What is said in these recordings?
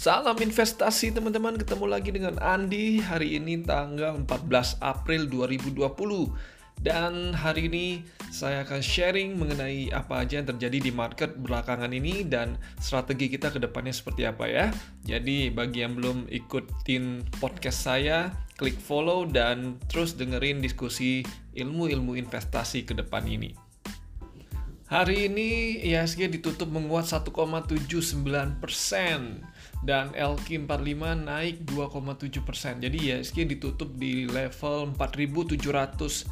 Salam investasi teman-teman, ketemu lagi dengan Andi hari ini tanggal 14 April 2020 dan hari ini saya akan sharing mengenai apa aja yang terjadi di market belakangan ini dan strategi kita ke depannya seperti apa ya. Jadi bagi yang belum ikutin podcast saya, klik follow dan terus dengerin diskusi ilmu-ilmu investasi ke depan ini. Hari ini IHSG ditutup menguat 1,79 persen dan LQ45 naik 2,7 persen. Jadi IHSG ditutup di level 4.706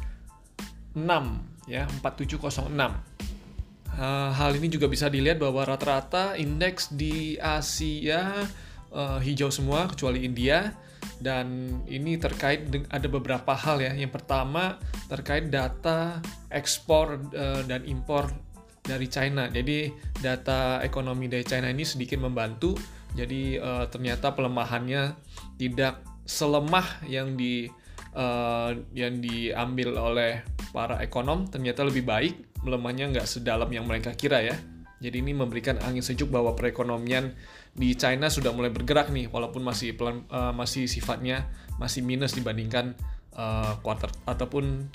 ya 4706. Hal ini juga bisa dilihat bahwa rata-rata indeks di Asia uh, hijau semua kecuali India dan ini terkait ada beberapa hal ya. Yang pertama terkait data ekspor uh, dan impor dari China. Jadi data ekonomi dari China ini sedikit membantu. Jadi uh, ternyata pelemahannya tidak selemah yang di uh, yang diambil oleh para ekonom. Ternyata lebih baik. Melemahnya nggak sedalam yang mereka kira ya. Jadi ini memberikan angin sejuk bahwa perekonomian di China sudah mulai bergerak nih, walaupun masih pelan, uh, masih sifatnya masih minus dibandingkan uh, kuartal ataupun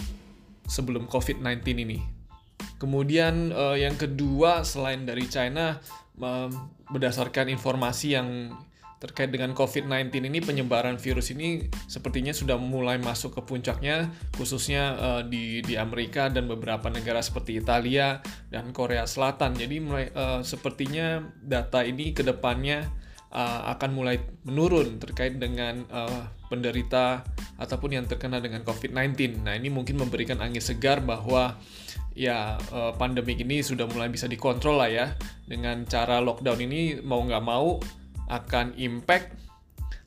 sebelum COVID-19 ini. Kemudian uh, yang kedua selain dari China uh, berdasarkan informasi yang terkait dengan COVID-19 ini penyebaran virus ini sepertinya sudah mulai masuk ke puncaknya khususnya uh, di di Amerika dan beberapa negara seperti Italia dan Korea Selatan. Jadi mulai uh, sepertinya data ini ke depannya uh, akan mulai menurun terkait dengan uh, penderita ataupun yang terkena dengan COVID-19. Nah ini mungkin memberikan angin segar bahwa ya uh, pandemik ini sudah mulai bisa dikontrol lah ya dengan cara lockdown ini mau nggak mau akan impact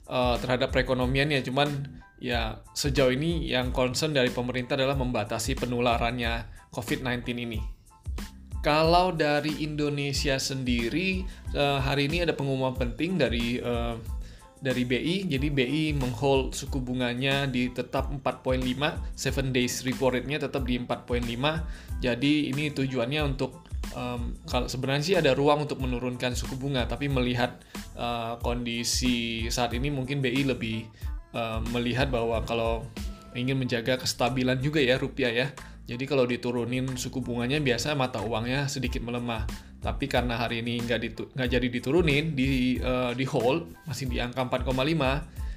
uh, terhadap perekonomiannya cuman ya sejauh ini yang concern dari pemerintah adalah membatasi penularannya COVID-19 ini. Kalau dari Indonesia sendiri uh, hari ini ada pengumuman penting dari uh, dari BI. Jadi BI menghold suku bunganya di tetap 4.5, 7 days repo rate-nya tetap di 4.5. Jadi ini tujuannya untuk um, kalau sebenarnya sih ada ruang untuk menurunkan suku bunga, tapi melihat uh, kondisi saat ini mungkin BI lebih uh, melihat bahwa kalau ingin menjaga kestabilan juga ya rupiah ya. Jadi kalau diturunin suku bunganya biasa mata uangnya sedikit melemah. Tapi karena hari ini nggak ditu- jadi diturunin di uh, di hold masih di angka 4,5,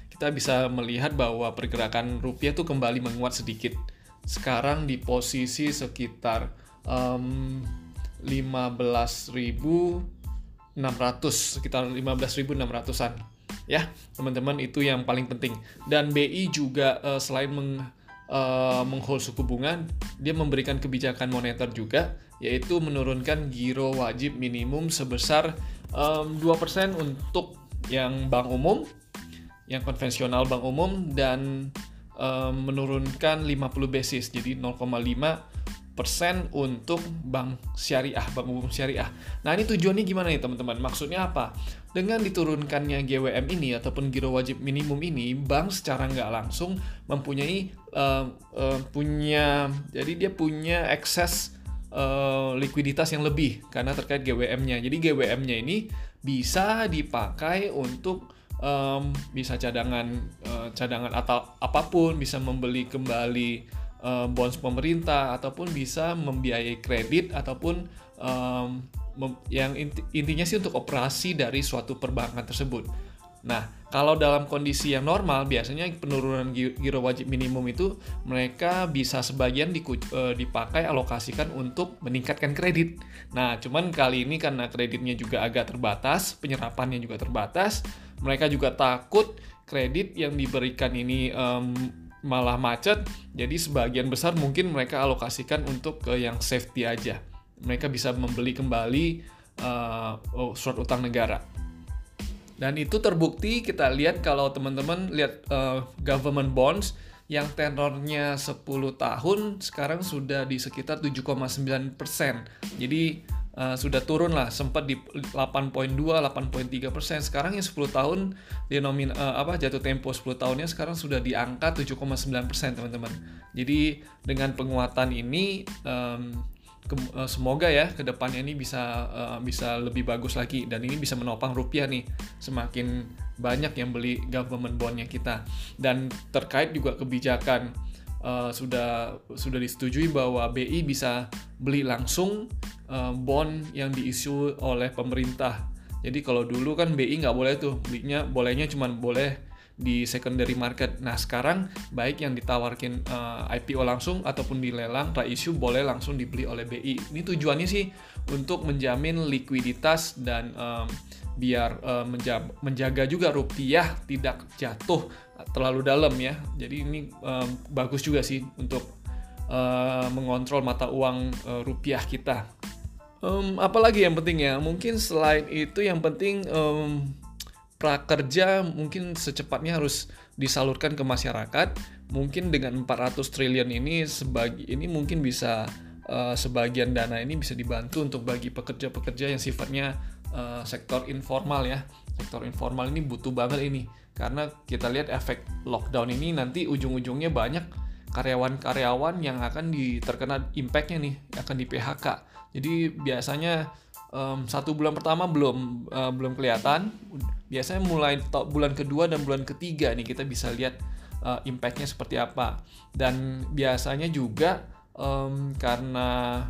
kita bisa melihat bahwa pergerakan rupiah tuh kembali menguat sedikit. Sekarang di posisi sekitar um, 15.600 sekitar 15.600-an ya teman-teman itu yang paling penting dan BI juga uh, selain meng uh, menghold suku bunga, dia memberikan kebijakan moneter juga, yaitu menurunkan giro wajib minimum sebesar um, 2% untuk yang bank umum, yang konvensional bank umum, dan um, menurunkan 50 basis, jadi 0,5 persen untuk bank syariah, bank umum syariah. Nah ini tujuannya gimana nih teman-teman? Maksudnya apa? Dengan diturunkannya GWM ini ataupun giro wajib minimum ini, bank secara nggak langsung mempunyai uh, uh, punya, jadi dia punya akses uh, likuiditas yang lebih karena terkait GWM-nya. Jadi GWM-nya ini bisa dipakai untuk um, bisa cadangan uh, cadangan atau apa pun, bisa membeli kembali uh, bonds pemerintah ataupun bisa membiayai kredit ataupun um, yang inti, intinya sih untuk operasi dari suatu perbankan tersebut. Nah, kalau dalam kondisi yang normal, biasanya penurunan giro wajib minimum itu mereka bisa sebagian eh, dipakai alokasikan untuk meningkatkan kredit. Nah, cuman kali ini karena kreditnya juga agak terbatas, penyerapannya juga terbatas, mereka juga takut kredit yang diberikan ini um, malah macet. Jadi sebagian besar mungkin mereka alokasikan untuk ke yang safety aja. Mereka bisa membeli kembali uh, surat utang negara. Dan itu terbukti kita lihat kalau teman-teman lihat uh, government bonds yang tenornya 10 tahun sekarang sudah di sekitar 7,9 persen. Jadi uh, sudah turun lah sempat di 8.2 8.3 persen. Sekarang yang 10 tahun denomin uh, apa jatuh tempo 10 tahunnya sekarang sudah di angka 7,9 persen teman-teman. Jadi dengan penguatan ini um, ke- eh, semoga ya ke depannya ini bisa eh, bisa lebih bagus lagi. Dan ini bisa menopang rupiah nih semakin banyak yang beli government bondnya kita. Dan terkait juga kebijakan eh, sudah sudah disetujui bahwa BI bisa beli langsung eh, bond yang diisu oleh pemerintah jadi kalau dulu kan BI nggak boleh tuh belinya bolehnya cuma boleh di secondary market. Nah sekarang baik yang ditawarkan uh, IPO langsung ataupun dilelang issue boleh langsung dibeli oleh BI. Ini tujuannya sih untuk menjamin likuiditas dan um, biar uh, menja menjaga juga rupiah tidak jatuh terlalu dalam ya. Jadi ini um, bagus juga sih untuk uh, mengontrol mata uang uh, rupiah kita. Um, apalagi yang penting ya? Mungkin selain itu yang penting um, prakerja mungkin secepatnya harus disalurkan ke masyarakat. Mungkin dengan 400 triliun ini sebagi ini mungkin bisa uh, sebagian dana ini bisa dibantu untuk bagi pekerja-pekerja yang sifatnya uh, sektor informal ya. Sektor informal ini butuh banget ini karena kita lihat efek lockdown ini nanti ujung-ujungnya banyak karyawan-karyawan yang akan terkena impactnya nih akan di PHK. Jadi biasanya um, satu bulan pertama belum uh, belum kelihatan biasanya mulai bulan kedua dan bulan ketiga nih kita bisa lihat uh, impactnya seperti apa dan biasanya juga um, karena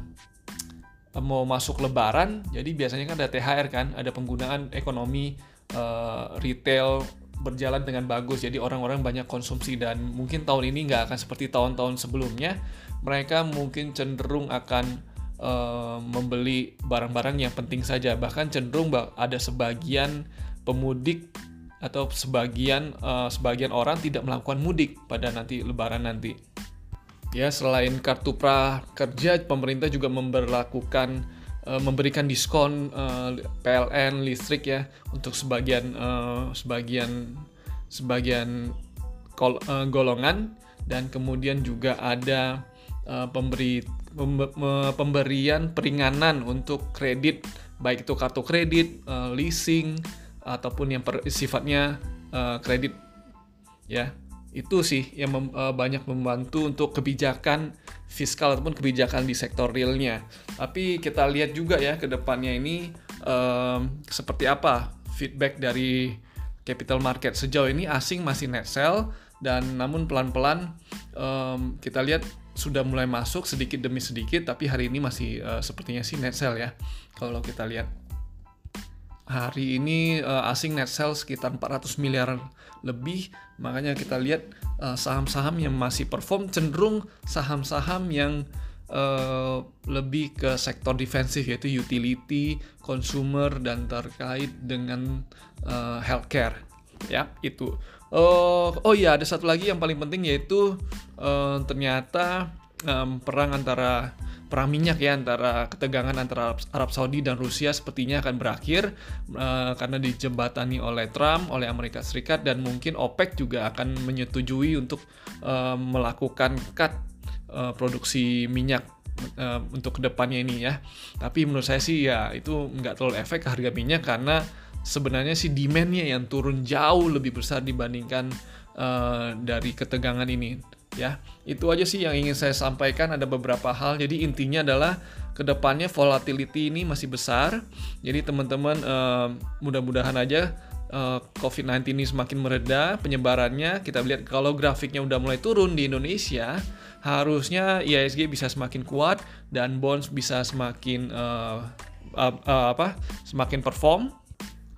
mau masuk lebaran jadi biasanya kan ada THR kan ada penggunaan ekonomi uh, retail berjalan dengan bagus jadi orang-orang banyak konsumsi dan mungkin tahun ini nggak akan seperti tahun-tahun sebelumnya mereka mungkin cenderung akan uh, membeli barang-barang yang penting saja. Bahkan cenderung ada sebagian pemudik atau sebagian uh, sebagian orang tidak melakukan mudik pada nanti Lebaran nanti. Ya selain kartu prakerja, pemerintah juga memperlakukan uh, memberikan diskon uh, PLN listrik ya untuk sebagian uh, sebagian sebagian kol, uh, golongan dan kemudian juga ada uh, pemberi pemberian peringanan untuk kredit baik itu kartu kredit, uh, leasing ataupun yang per, sifatnya uh, kredit ya. Itu sih yang mem, uh, banyak membantu untuk kebijakan fiskal ataupun kebijakan di sektor realnya. Tapi kita lihat juga ya ke depannya ini um, seperti apa feedback dari capital market sejauh ini asing masih net sell dan namun pelan-pelan um, kita lihat sudah mulai masuk sedikit demi sedikit tapi hari ini masih uh, sepertinya sih net sell ya kalau kita lihat hari ini uh, asing net sell sekitar 400 miliar lebih. Makanya kita lihat saham saham-saham yang masih perform cenderung saham-saham yang uh, lebih ke sektor defensif yaitu utility, consumer dan terkait dengan uh, healthcare. Ya itu. Oh, oh iya ada satu lagi yang paling penting yaitu uh, ternyata um, perang antara perang minyak ya antara ketegangan antara Arab Saudi dan Rusia sepertinya akan berakhir uh, karena dijembatani oleh Trump, oleh Amerika Serikat dan mungkin OPEC juga akan menyetujui untuk uh, melakukan cut uh, produksi minyak uh, untuk ke depannya ini ya. Tapi menurut saya sih ya itu nggak terlalu efek harga minyak karena sebenarnya sih demandnya yang turun jauh lebih besar dibandingkan uh, dari ketegangan ini ya itu aja sih yang ingin saya sampaikan. Ada beberapa hal. Jadi intinya adalah ke depannya volatility ini masih besar. Jadi teman-teman uh, mudah-mudahan aja uh, eh, COVID-19 ini semakin mereda penyebarannya. Kita lihat kalau grafiknya udah mulai turun di Indonesia harusnya IISG bisa semakin kuat dan bonds bisa semakin uh, uh, uh, apa semakin perform.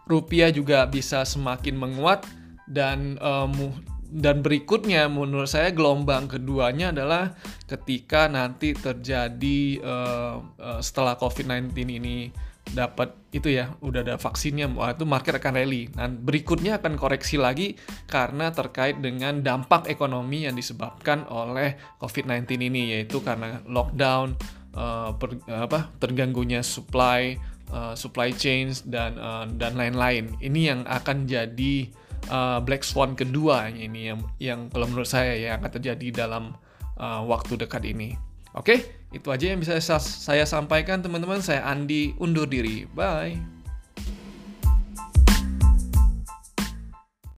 Rupiah juga bisa semakin menguat dan um, dan berikutnya menurut saya gelombang keduanya adalah ketika nanti terjadi uh, uh, setelah COVID-19 ini dapat itu ya udah ada vaksinnya wah itu market akan rally dan berikutnya akan koreksi lagi karena terkait dengan dampak ekonomi yang disebabkan oleh COVID-19 ini yaitu karena lockdown uh, per, apa terganggunya supply uh, supply chains dan uh, dan lain-lain. Ini yang akan jadi uh, black swan kedua ini yang yang kalau menurut saya ya akan terjadi dalam uh, waktu dekat ini. Oke, itu aja yang bisa saya sampaikan teman-teman. Saya Andi undur diri. Bye.